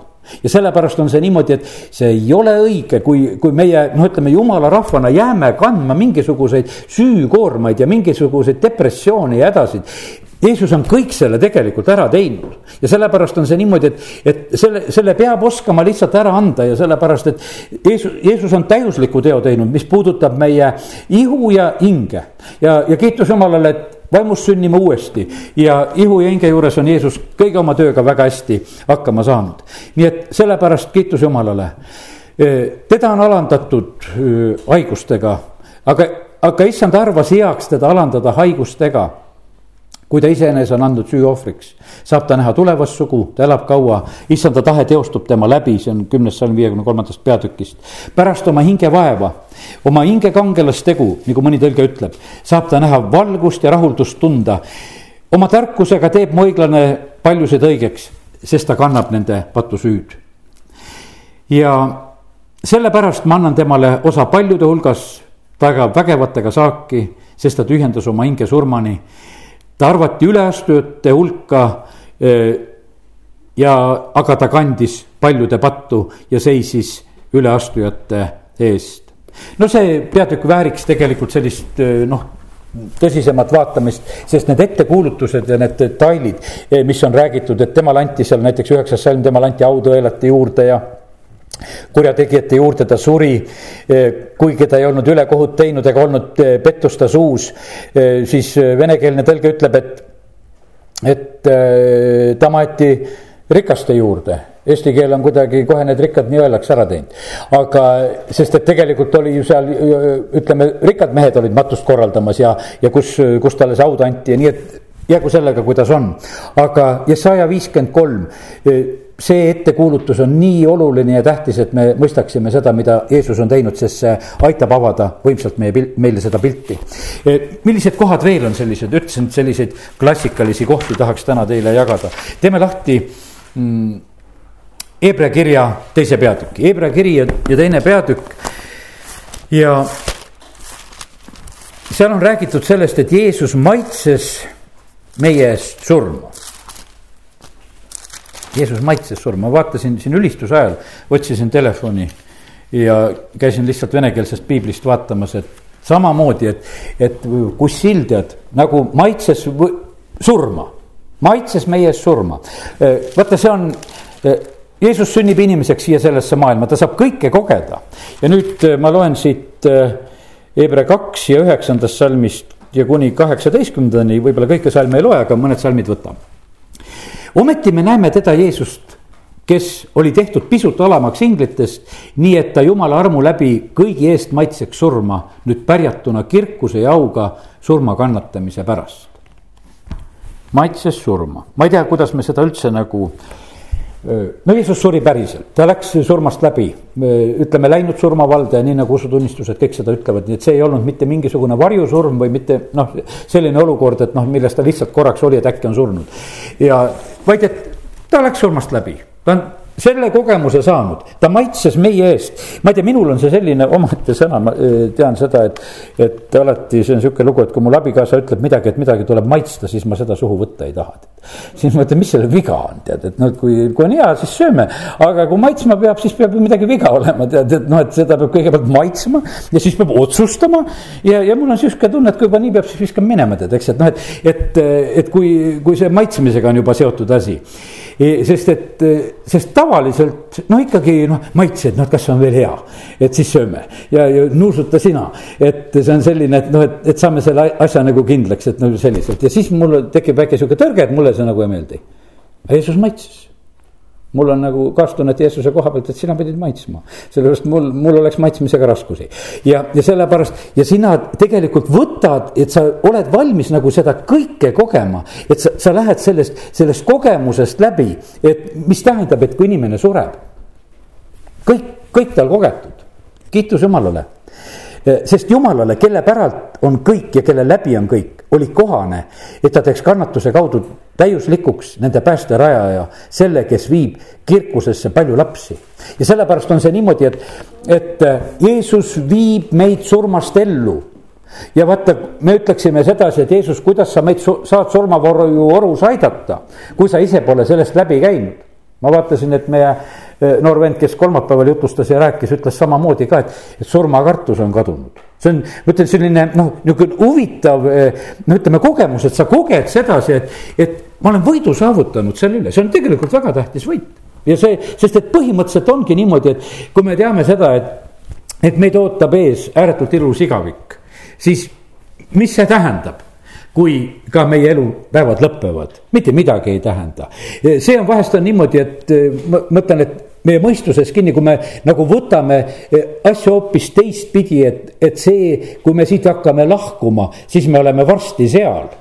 Speaker 1: ja sellepärast on see niimoodi, et see ei ole õige, kui, kui meie noh, ütleme jumala rahvana jääme kandma mingisuguseid süükoormaid ja mingisuguseid depressioone ja hädasid. Jeesus on kõik selle tegelikult ära teinud ja sellepärast on see niimoodi, et, et selle, selle peab oskama lihtsalt ära anda ja sellepärast, et Jeesus, Jeesus on täiusliku teo teinud, mis puudutab meie ihu ja hinge. ja, ja kiitus Jumalale, et vaimust sünnime uuesti ja ihu ja hinge juures on Jeesus kõige oma tööga väga hästi hakkama saanud. nii et sellepärast kiitus Jumalale. teda on alandatud haigustega, aga, aga issand arvas heaks teda alandada haigustega kui ta iseenese on andnud süü ohvriks, saab ta näha tulevast sugu, ta elab kaua, issanda tahe teostub tema läbi, see on kümnes salm viiekümne kolmandast peatükist. pärast oma hingevaeva, oma hinge kangelastegu, nagu mõni tõlge ütleb, saab ta näha valgust ja rahuldust tunda. oma tarkusega teeb mu õiglane paljusid õigeks, sest ta kannab nende patusüüd. ja sellepärast ma annan temale osa paljude hulgas, ta jagab vägevatega saaki, sest ta tühjendas oma hinge surmani ta arvati üleastujate hulka eh, ja, aga ta kandis paljude pattu ja seisis üleastujate eest. no see peatükk vääriks tegelikult sellist eh, noh tõsisemat vaatamist, sest need ettekuulutused ja need detailid, eh, mis on räägitud, et temale anti seal näiteks üheksas salm, temale anti autõelate juurde ja kurjategijate juurde ta suri, eh, kuigi ta ei olnud ülekohut teinud ega olnud eh, pettust ta suus, eh, siis venekeelne tõlge ütleb, et, et ta maeti rikaste juurde. Eesti keel on kuidagi kohe need rikkad nii öeldakse ära teinud. aga, sest et tegelikult oli ju seal, ütleme, rikkad mehed olid matust korraldamas ja, ja kus, kus talle see aud anti ja nii, et jäägu sellega, kuidas on. aga Jesaja viiskümmend kolm see ettekuulutus on nii oluline ja tähtis, et me mõistaksime seda, mida Jeesus on teinud, sest see aitab avada võimsalt meie, meile seda pilti. millised kohad veel on sellised, ütlesin, et selliseid klassikalisi kohti tahaks täna teile jagada. teeme lahti mm, Hebra kirja teise peatüki, Hebra kiri ja, ja teine peatükk. ja seal on räägitud sellest, et Jeesus maitses meie eest surma. Jeesus maitses surma, vaatasin siin ülistuse ajal, otsisin telefoni ja käisin lihtsalt venekeelsest piiblist vaatamas, et samamoodi, et, et kus sildjad nagu maitses surma, maitses meie ees surma. vaata, see on, Jeesus sünnib inimeseks siia sellesse maailma, ta saab kõike kogeda. ja nüüd ma loen siit Hebra kaks ja üheksandast salmist ja kuni kaheksateistkümnendani, võib-olla kõike salme ei loe, aga mõned salmid võtame ometi me näeme teda Jeesust, kes oli tehtud pisut alamaks inglitest, nii et ta jumala armu läbi kõigi eest maitseks surma, nüüd pärjatuna kirkuse ja auga surma kannatamise pärast. maitses surma, ma ei tea, kuidas me seda üldse nagu no Jeesus suri päriselt, ta läks surmast läbi, ütleme läinud surmavalda ja nii nagu usutunnistused kõik seda ütlevad, nii et see ei olnud mitte mingisugune varjusurm või mitte noh, selline olukord, et noh, milles ta lihtsalt korraks oli, et äkki on surnud. ja vaid, et ta läks surmast läbi, ta on selle kogemuse saanud, ta maitses meie eest. ma ei tea, minul on see selline omaette sõna, ma eh, tean seda, et, et alati see on sihuke lugu, et kui mul abikaasa ütleb midagi, et midagi tuleb maitsta, siis ma seda suhu võtta ei taha. siis ma mõtlen, mis selle viga on, tead, et noh, et kui, kui on hea, siis sööme. aga kui maitsma peab, siis peab ju midagi viga olema, tead, et noh, et seda peab kõigepealt maitsma ja siis peab otsustama. ja, ja mul on sihuke tunne, et kui juba nii peab, siis viskan minema, tead, eks, et noh, et, et, et kui, kui see maitsmisega on juba seotud asi sest et, sest tavaliselt noh, ikkagi noh, maitsed, noh, kas on veel hea, et siis sööme ja, ja nuusuta sina. et see on selline, et noh, et, et saame selle asja nagu kindlaks, et nagu selliselt ja siis mul tekib väike sihuke tõrge, et mulle see nagu ei meeldi. Jeesus maitses mul on nagu kaastunnet Jeesuse koha pealt, et sina pidid maitsma. sellepärast mul, mul oleks maitsmisega raskusi. ja, ja sellepärast ja sina tegelikult võtad, et sa oled valmis nagu seda kõike kogema. et sa, sa lähed sellest, sellest kogemusest läbi, et mis tähendab, et kui inimene sureb. kõik, kõik tal kogetud, kiitus Jumalale sest Jumalale, kelle päralt on kõik ja kelle läbi on kõik, oli kohane, et ta teeks kannatuse kaudu täiuslikuks nende päästerajaja, selle, kes viib kirkusesse palju lapsi. ja sellepärast on see niimoodi, et, et äh, Jeesus viib meid surmast ellu ja vaata, me ütleksime sedasi, et Jeesus, kuidas sa meid saad surmavarju orus aidata, kui sa ise pole sellest läbi käinud. ma vaatasin, et meie äh, noor vend, kes kolmapäeval jutustas ja rääkis, ütles samamoodi ka, et, et surmakartus on kadunud see on, ma ütlen, selline noh, niisugune huvitav no ütleme, kogemus, et sa koged sedasi, et, et ma olen võidu saavutanud selle üle, see on tegelikult väga tähtis võit. ja see, sest et põhimõtteliselt ongi niimoodi, et kui me teame seda, et, et meid ootab ees ääretult ilus igavik, siis mis see tähendab? kui ka meie elupäevad lõpevad, mitte midagi ei tähenda. see on vahest on niimoodi, et ma mõtlen, et meie mõistuses kinni, kui me nagu võtame eh, asju hoopis teistpidi, et, et see, kui me siit hakkame lahkuma, siis me oleme varsti seal.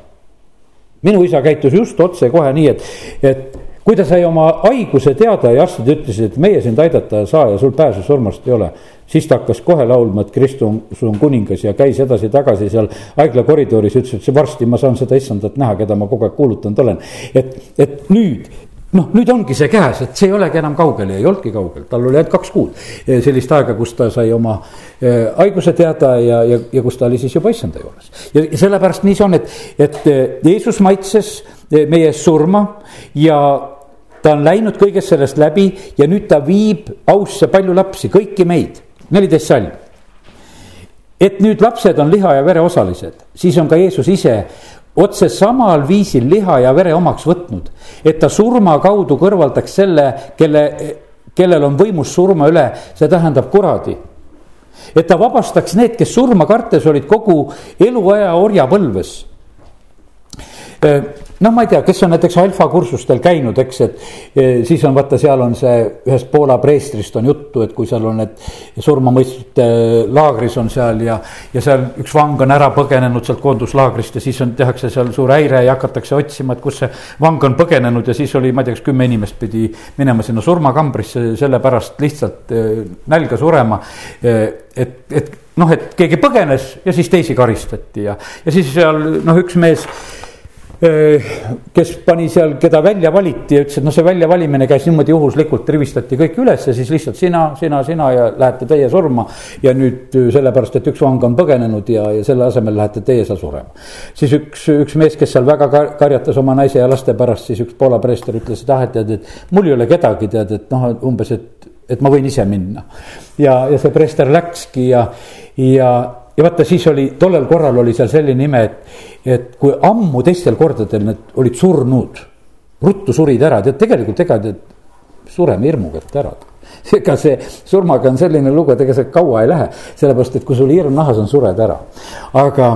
Speaker 1: minu isa käitus just otsekohe nii, et, et kui ta sai oma haiguse teada ja arstid ütlesid, et meie sind aidata ei saa ja sul pääsu surmast ei ole. siis ta hakkas kohe laulma, et Kristus on kuningas ja käis edasi-tagasi seal haigla koridoris, ütles, et varsti ma saan seda issandat näha, keda ma kogu aeg kuulutanud olen. et, et nüüd noh, nüüd ongi see käes, et see ei olegi enam kaugel ja ei olnudki kaugel, tal oli ainult kaks kuud eh, sellist aega, kus ta sai oma eh, haiguse teada ja, ja, ja kus ta oli siis juba issanda juures. ja sellepärast nii see on, et, et eh, Jeesus maitses meie eest surma ja ta on läinud kõigest sellest läbi ja nüüd ta viib ausse palju lapsi, kõiki meid, neliteist salm. Et nüüd lapsed on liha ja vere osalised, siis on ka Jeesus ise otse samal viisil liha ja vere omaks võtnud, et ta surma kaudu kõrvaldaks selle, kelle, kellel on võimus surma üle, see tähendab kuradi. et ta vabastaks need, kes surma kartes olid kogu eluaja orjapõlves noh, ma ei tea, kes on näiteks alfa kursustel käinud, eks, et eh, siis on vaata, seal on see ühest Poola preestrist on juttu, et kui seal on need surmamõistjate laagris on seal ja. ja seal üks vang on ära põgenenud sealt koonduslaagrist ja siis on, tehakse seal suur häire ja hakatakse otsima, et kus see vang on põgenenud ja siis oli, ma ei tea, kas kümme inimest pidi minema sinna surmakambrisse sellepärast lihtsalt eh, nälga surema. Eh, et, et noh, et keegi põgenes ja siis teisi karistati ja, ja siis seal noh, üks mees kes pani seal, keda välja valiti ja ütles, et noh, see väljavalimine käis niimoodi juhuslikult, rivistati kõik üles ja siis lihtsalt sina, sina, sina ja lähete teie surma. ja nüüd sellepärast, et üks vang on põgenenud ja, ja selle asemel lähete teie seal surema. siis üks, üks mees, kes seal väga karjatas oma naise ja laste pärast, siis üks Poola preester ütles, et ah, et tead, et mul ei ole kedagi, tead, et noh, umbes, et, et ma võin ise minna. ja, ja see preester läkski ja, ja ja vaata, siis oli, tollel korral oli seal selline ime, et, et kui ammu teistel kordadel need olid surnud, ruttu surid ära, tead tegelikult ega tead, sureme hirmu kätte ära ega see surmaga on selline lugu, et ega see kaua ei lähe, sellepärast et kui sul hirm nahas on, sured ära. aga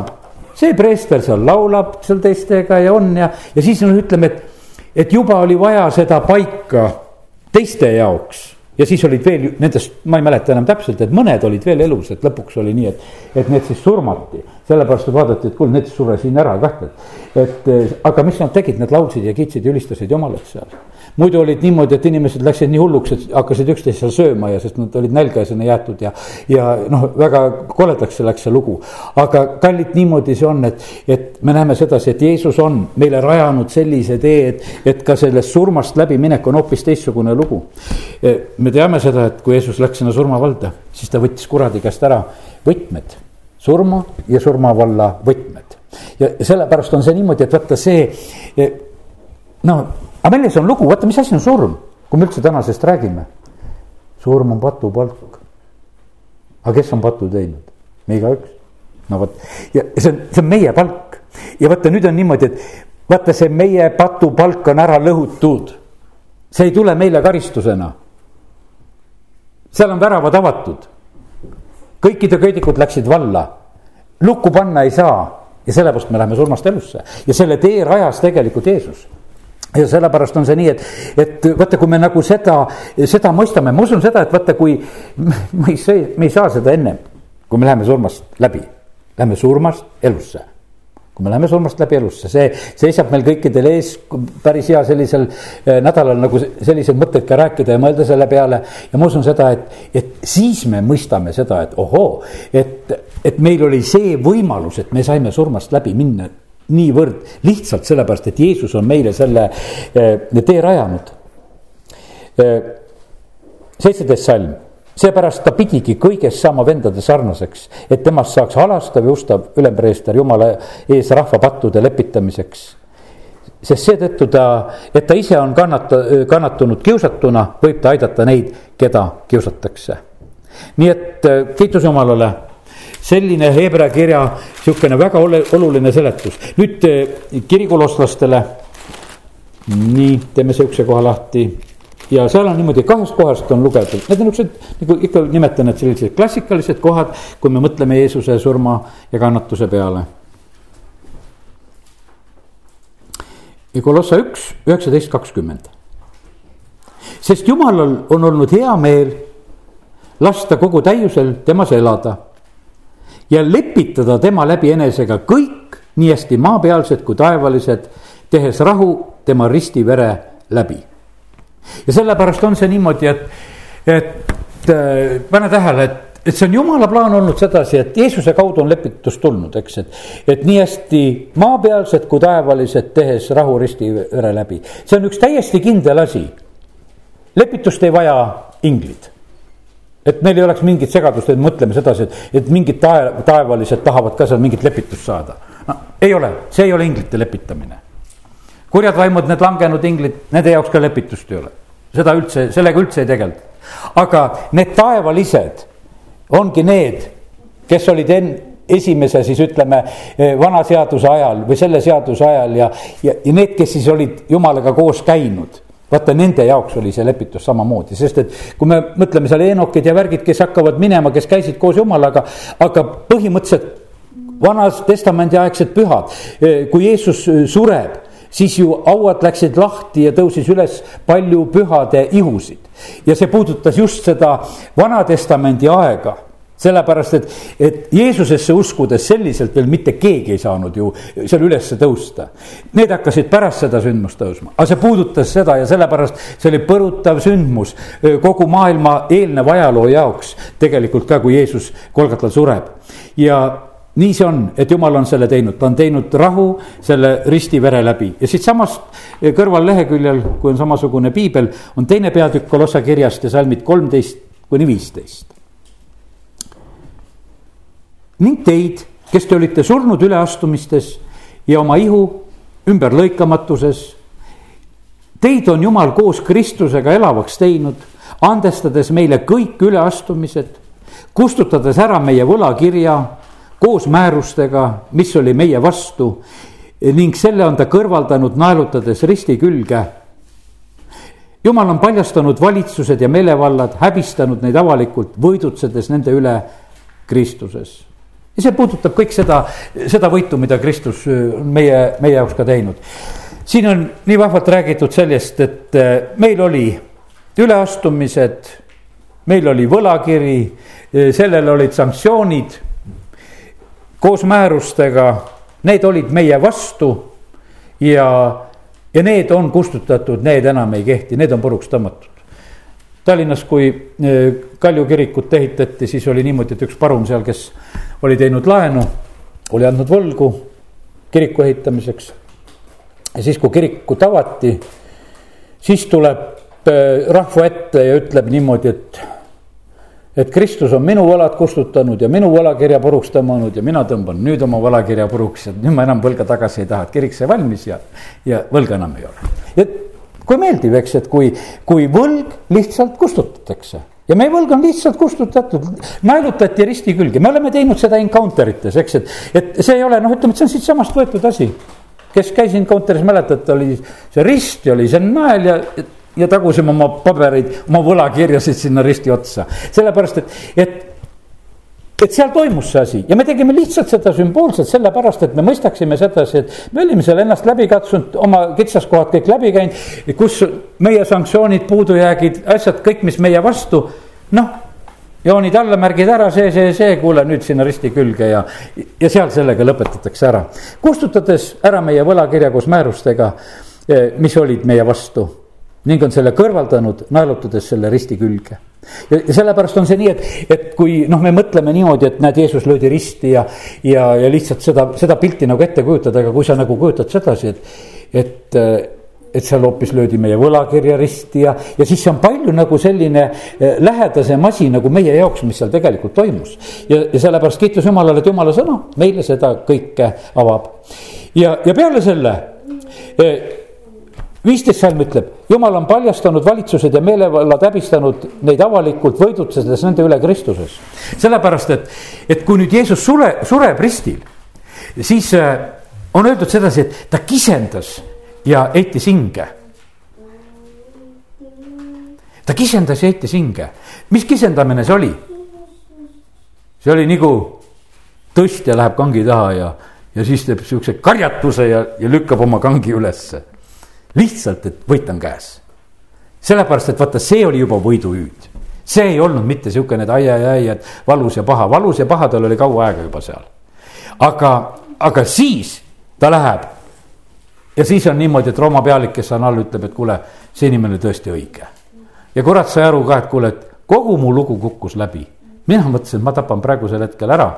Speaker 1: see preester seal laulab seal teistega ja on ja, ja siis no ütleme, et, et juba oli vaja seda paika teiste jaoks ja siis olid veel nendest, ma ei mäleta enam täpselt, et mõned olid veel elus, et lõpuks oli nii, et, et need siis surmati. sellepärast vaadati, et kuule, need sure siin ära kah, et, et aga mis nad tegid, nad laulsid ja kiitsid ja ülistasid Jumalat seal muidu olid niimoodi, et inimesed läksid nii hulluks, et hakkasid üksteist seal sööma ja sest nad olid nälga ja sinna jäetud ja. ja noh, väga koledaks läks see lugu. aga kallid, niimoodi see on, et, et me näeme sedasi, et Jeesus on meile rajanud sellise tee, et, et ka sellest surmast läbiminek on hoopis teistsugune lugu. E, me teame seda, et kui Jeesus läks sinna surmavalda, siis ta võttis kuradi käest ära võtmed, surma ja surmavalla võtmed ja sellepärast on see niimoodi, et vaata see e, no aga milles on lugu, vaata, mis asi on surm, kui me üldse tänasest räägime. surm on patupalk. aga kes on patu teinud? me igaüks. no vot, ja see on, see on meie palk ja vaata, nüüd on niimoodi, et vaata, see meie patupalk on ära lõhutud. see ei tule meile karistusena. seal on väravad avatud. kõikide köidikud läksid valla, lukku panna ei saa ja sellepärast me läheme surmast elusse ja selle tee rajas tegelikult Jeesus ja sellepärast on see nii, et, et vaata, kui me nagu seda, seda mõistame, ma usun seda, et vaata, kui me ei saa, me ei saa seda ennem, kui me läheme surmast läbi, läheme surmast elusse kui me läheme surmast läbi elusse, see seisab meil kõikidel ees päris hea sellisel eh, nädalal nagu selliseid mõtteid ka rääkida ja mõelda selle peale. ja ma usun seda, et, et siis me mõistame seda, et ohoo, et, et meil oli see võimalus, et me saime surmast läbi minna niivõrd lihtsalt sellepärast, et Jeesus on meile selle eh, tee rajanud. Eh, seitseteist salm, seepärast ta pidigi kõiges saama vendade sarnaseks, et temast saaks halastav ja ustav ülempreester Jumala ees rahva pattude lepitamiseks sest seetõttu ta, et ta ise on kannata, kannatunud kiusatuna, võib ta aidata neid, keda kiusatakse. nii et eh, kiitus Jumalale selline Hebra kirja sihukene väga oluline seletus. nüüd eh, kirikulostlastele. nii, teeme sihukese koha lahti ja seal on niimoodi kahest kohast on lugetud, need on niisugused nagu ikka nimetan, et sellised klassikalised kohad, kui me mõtleme Jeesuse surma ja kannatuse peale. Kolossa üks, üheksateist, kakskümmend. sest Jumalal on olnud hea meel lasta kogu täiusel temas elada ja lepitada tema läbi enesega kõik, nii hästi maapealsed kui taevalised, tehes rahu tema ristivere läbi. ja sellepärast on see niimoodi, et, et äh, pane tähele, et et see on jumala plaan olnud sedasi, et Jeesuse kaudu on lepitus tulnud, eks, et. et nii hästi maapealsed kui taevalised tehes rahu ristivere läbi, see on üks täiesti kindel asi. lepitust ei vaja inglid et meil ei oleks mingit segadust, et mõtleme sedasi, et, et mingid tae, taevalised tahavad ka seal mingit lepitust saada. no ei ole, see ei ole inglite lepitamine. kurjad vaimud, need langenud inglid, nende jaoks ka lepitust ei ole. seda üldse, sellega üldse ei tegelda. aga need taevalised ongi need, kes olid enne esimese siis ütleme vana seaduse ajal või selle seaduse ajal ja, ja, ja need, kes siis olid jumalaga koos käinud vaata nende jaoks oli see lepitus samamoodi, sest et kui me mõtleme seal Enokid ja värgid, kes hakkavad minema, kes käisid koos jumalaga, aga põhimõtteliselt vanas testamendi aegsed pühad, kui Jeesus sureb siis ju hauad läksid lahti ja tõusis üles palju pühade ihusid. ja see puudutas just seda Vana-testamendi aega sellepärast, et, et Jeesusesse uskudes selliselt veel mitte keegi ei saanud ju seal ülesse tõusta. Need hakkasid pärast seda sündmust tõusma, aga see puudutas seda ja sellepärast see oli põrutav sündmus kogu maailma eelneva ajaloo jaoks tegelikult ka, kui Jeesus kolgatal sureb. ja nii see on, et jumal on selle teinud, ta on teinud rahu selle ristivere läbi ja siitsamast kõrvalleheküljel, kui on samasugune piibel, on teine peatükk Kolossa kirjast ja salmid kolmteist kuni viisteist ning teid, kes te olite surnud üleastumistes ja oma ihu ümberlõikamatuses. Teid on Jumal koos Kristusega elavaks teinud, andestades meile kõik üleastumised, kustutades ära meie võlakirja koos määrustega, mis oli meie vastu ning selle on ta kõrvaldanud naelutades risti külge. jumal on paljastanud valitsused ja meelevallad, häbistanud neid avalikult, võidutsedes nende üle Kristuses ja see puudutab kõik seda, seda võitu, mida Kristus äh, meie, meie jaoks ka teinud. siin on nii vahvalt räägitud sellest, et äh, meil oli üleastumised meil oli võlakiri, sellele olid sanktsioonid koos määrustega, need olid meie vastu ja, ja need on kustutatud, need enam ei kehti, need on puruks tõmmatud. Tallinnas, kui Kalju kirikut ehitati, siis oli niimoodi, et üks parun seal, kes oli teinud laenu, oli andnud võlgu kiriku ehitamiseks. ja siis, kui kirikut avati, siis tuleb rahva ette ja ütleb niimoodi, et et Kristus on minu võlad kustutanud ja minu võlakirja puruks tõmmanud ja mina tõmban nüüd oma võlakirja puruks ja nüüd ma enam võlga tagasi ei taha, et kirik sai valmis ja, ja võlga enam ei ole. et kui meeldiv, eks, et kui, kui võlg lihtsalt kustutatakse ja meie võlg on lihtsalt kustutatud, naelutati risti külge, me oleme teinud seda encounter ites, eks, et, et see ei ole noh, ütleme, et see on siitsamast võetud asi. kes käis encounter'is, mäletate, oli see rist ja oli see nael ja ja tagusime oma pabereid, oma võlakirjasid sinna risti otsa, sellepärast et, et et seal toimus see asi ja me tegime lihtsalt seda sümboolselt sellepärast, et me mõistaksime sedasi, et me olime seal ennast läbi katsunud, oma kitsaskohad kõik läbi käinud, kus meie sanktsioonid, puudujäägid, asjad, kõik, mis meie vastu, noh, joonid alla, märgid ära, see, see, see, kuule nüüd sinna risti külge ja, ja seal sellega lõpetatakse ära. kustutades ära meie võlakirja koos määrustega, eh, mis olid meie vastu ning on selle kõrvaldanud, naelutades selle risti külge. ja, sellepärast on see nii, et, et kui noh, me mõtleme niimoodi, et näed, Jeesus löödi risti ja, ja, ja lihtsalt seda, seda pilti nagu ette kujutada, aga kui sa nagu kujutad sedasi, et, et et seal hoopis löödi meie võlakirja risti ja, ja siis see on palju nagu selline eh, lähedasem asi nagu meie jaoks, mis seal tegelikult toimus. ja, ja sellepärast kiitus Jumalale, et Jumala sõna meile seda kõike avab. ja, ja peale selle eh, viisteist salm ütleb, jumal on paljastanud valitsused ja meelevallad häbistanud neid avalikult võidutsedes nende üle Kristuses. sellepärast, et, et kui nüüd Jeesus sure, sureb ristil, siis äh, on öeldud sedasi, et ta kisendas ja heitis hinge. ta kisendas ja heitis hinge, mis kisendamine see oli? see oli nagu tõstja läheb kangi taha ja, ja siis teeb siukse karjatuse ja, ja lükkab oma kangi ülesse lihtsalt, et võit on käes. sellepärast, et vaata, see oli juba võiduhüüd. see ei olnud mitte sihukene, et ai-ai-ai, et valus ja paha, valus ja paha tal oli kaua aega juba seal. aga, aga siis ta läheb. ja siis on niimoodi, et Rooma pealik, kes on all, ütleb, et kuule, see inimene tõesti õige. ja kurat sai aru ka, et kuule, et kogu mu lugu kukkus läbi. mina mõtlesin, et ma tapan praegusel hetkel ära.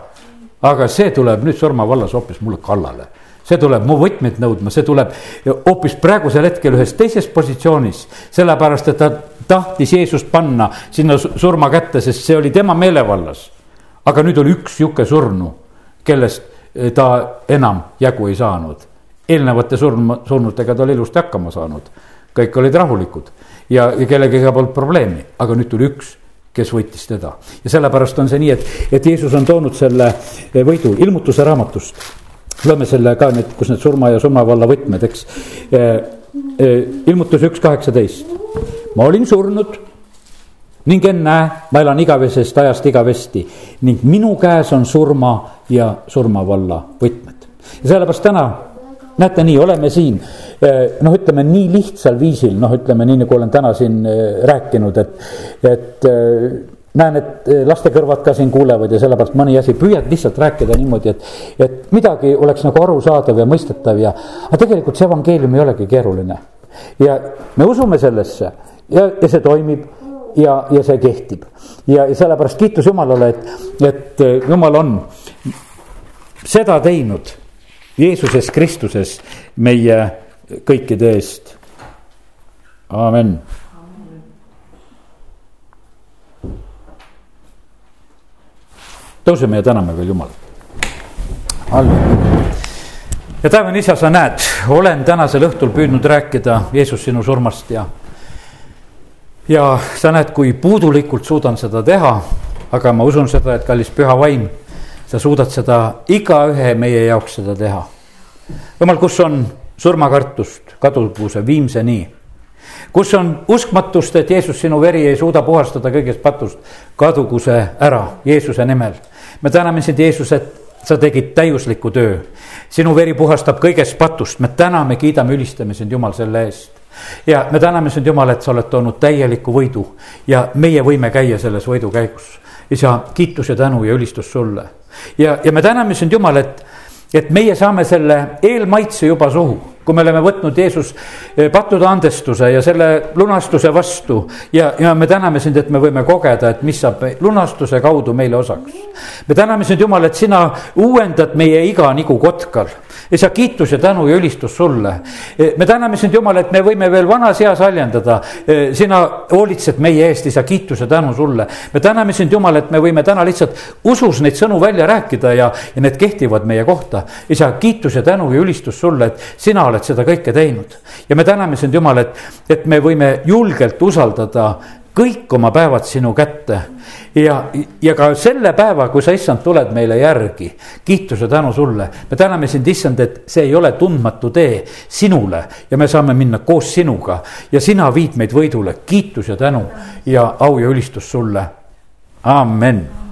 Speaker 1: aga see tuleb nüüd Surma vallas hoopis mulle kallale see tuleb mu võtmeid nõudma, see tuleb hoopis praegusel hetkel ühes teises positsioonis. sellepärast, et ta tahtis Jeesust panna sinna surma kätte, sest see oli tema meelevallas. aga nüüd oli üks sihuke surnu, kellest eh, ta enam jagu ei saanud. eelnevate surma, surnutega ta oli ilusti hakkama saanud, kõik olid rahulikud ja, ja kellegagi polnud probleemi, aga nüüd tuli üks kes võitis teda ja sellepärast on see nii, et, et Jeesus on toonud selle võidu ilmutuse raamatust loeme selle ka nüüd, kus need surma ja surmavalla võtmed, eks. Eh, eh, ilmutus üks kaheksateist, ma olin surnud ning ennäe, ma elan igavesest ajast igavesti ning minu käes on surma ja surmavalla võtmed. ja sellepärast täna näete nii, oleme siin eh, noh, ütleme nii lihtsal viisil, noh, ütleme nii nagu olen täna siin rääkinud, et, et näen, et eh, laste kõrvad ka siin kuulevad ja sellepärast mõni asi, püüad lihtsalt rääkida niimoodi, et, et midagi oleks nagu arusaadav ja mõistetav ja, aga tegelikult see evangeelium ei olegi keeruline. ja me usume sellesse ja, ja see toimib ja, ja see kehtib. ja, ja sellepärast kiitus Jumalale, et, et eh, Jumal on seda teinud Jeesuses Kristuses meie kõikide eest. amen tõuseme ja täname veel Jumalat. ja taevane isa, sa näed, olen tänasel õhtul püüdnud rääkida Jeesus sinu surmast ja. ja sa näed, kui puudulikult suudan seda teha. aga ma usun seda, et kallis püha vaim, sa suudad seda igaühe meie jaoks seda teha. jumal, kus on surmakartust, kadugu see viimseni kus on uskmatust, et Jeesus, sinu veri ei suuda puhastada kõigest patust, kadugu see ära Jeesuse nimel me täname sind, Jeesus, et sa tegid täiusliku töö. sinu veri puhastab kõigest patust, me täname, kiidame, ülistame sind, Jumal, selle eest ja me täname sind, Jumal, et sa oled toonud täieliku võidu ja meie võime käia selles võidukäigus. isa, kiitus ja tänu ja ülistus sulle. ja, ja me täname sind, Jumal, et, et meie saame selle eelmaitse juba suhu kui me oleme võtnud Jeesus eh, pattude andestuse ja selle lunastuse vastu ja, ja me täname sind, et me võime kogeda, et mis saab lunastuse kaudu meile osaks. me täname sind, Jumal, et sina uuendad meie iga nigu kotkal isa, kiitus ja tänu ja ülistus sulle. Me täname sind, Jumal, et me võime veel vanas eas haljendada. Sina hoolitsed meie eest, isa, kiitus ja tänu sulle. me täname sind, Jumal, et me võime täna lihtsalt usus neid sõnu välja rääkida ja, ja need kehtivad meie kohta. isa, kiitus ja tänu ja ülistus sulle, et sina oled seda kõike teinud. ja me täname sind, Jumal, et, et me võime julgelt usaldada kõik oma päevad sinu kätte. ja, ja ka selle päeva, kui sa, issand, tuled meile järgi, kiituse tänu sulle. me täname sind, issand, et see ei ole tundmatu tee sinule ja me saame minna koos sinuga ja sina viid meid võidule, kiitus ja tänu ja au ja ülistus sulle. amen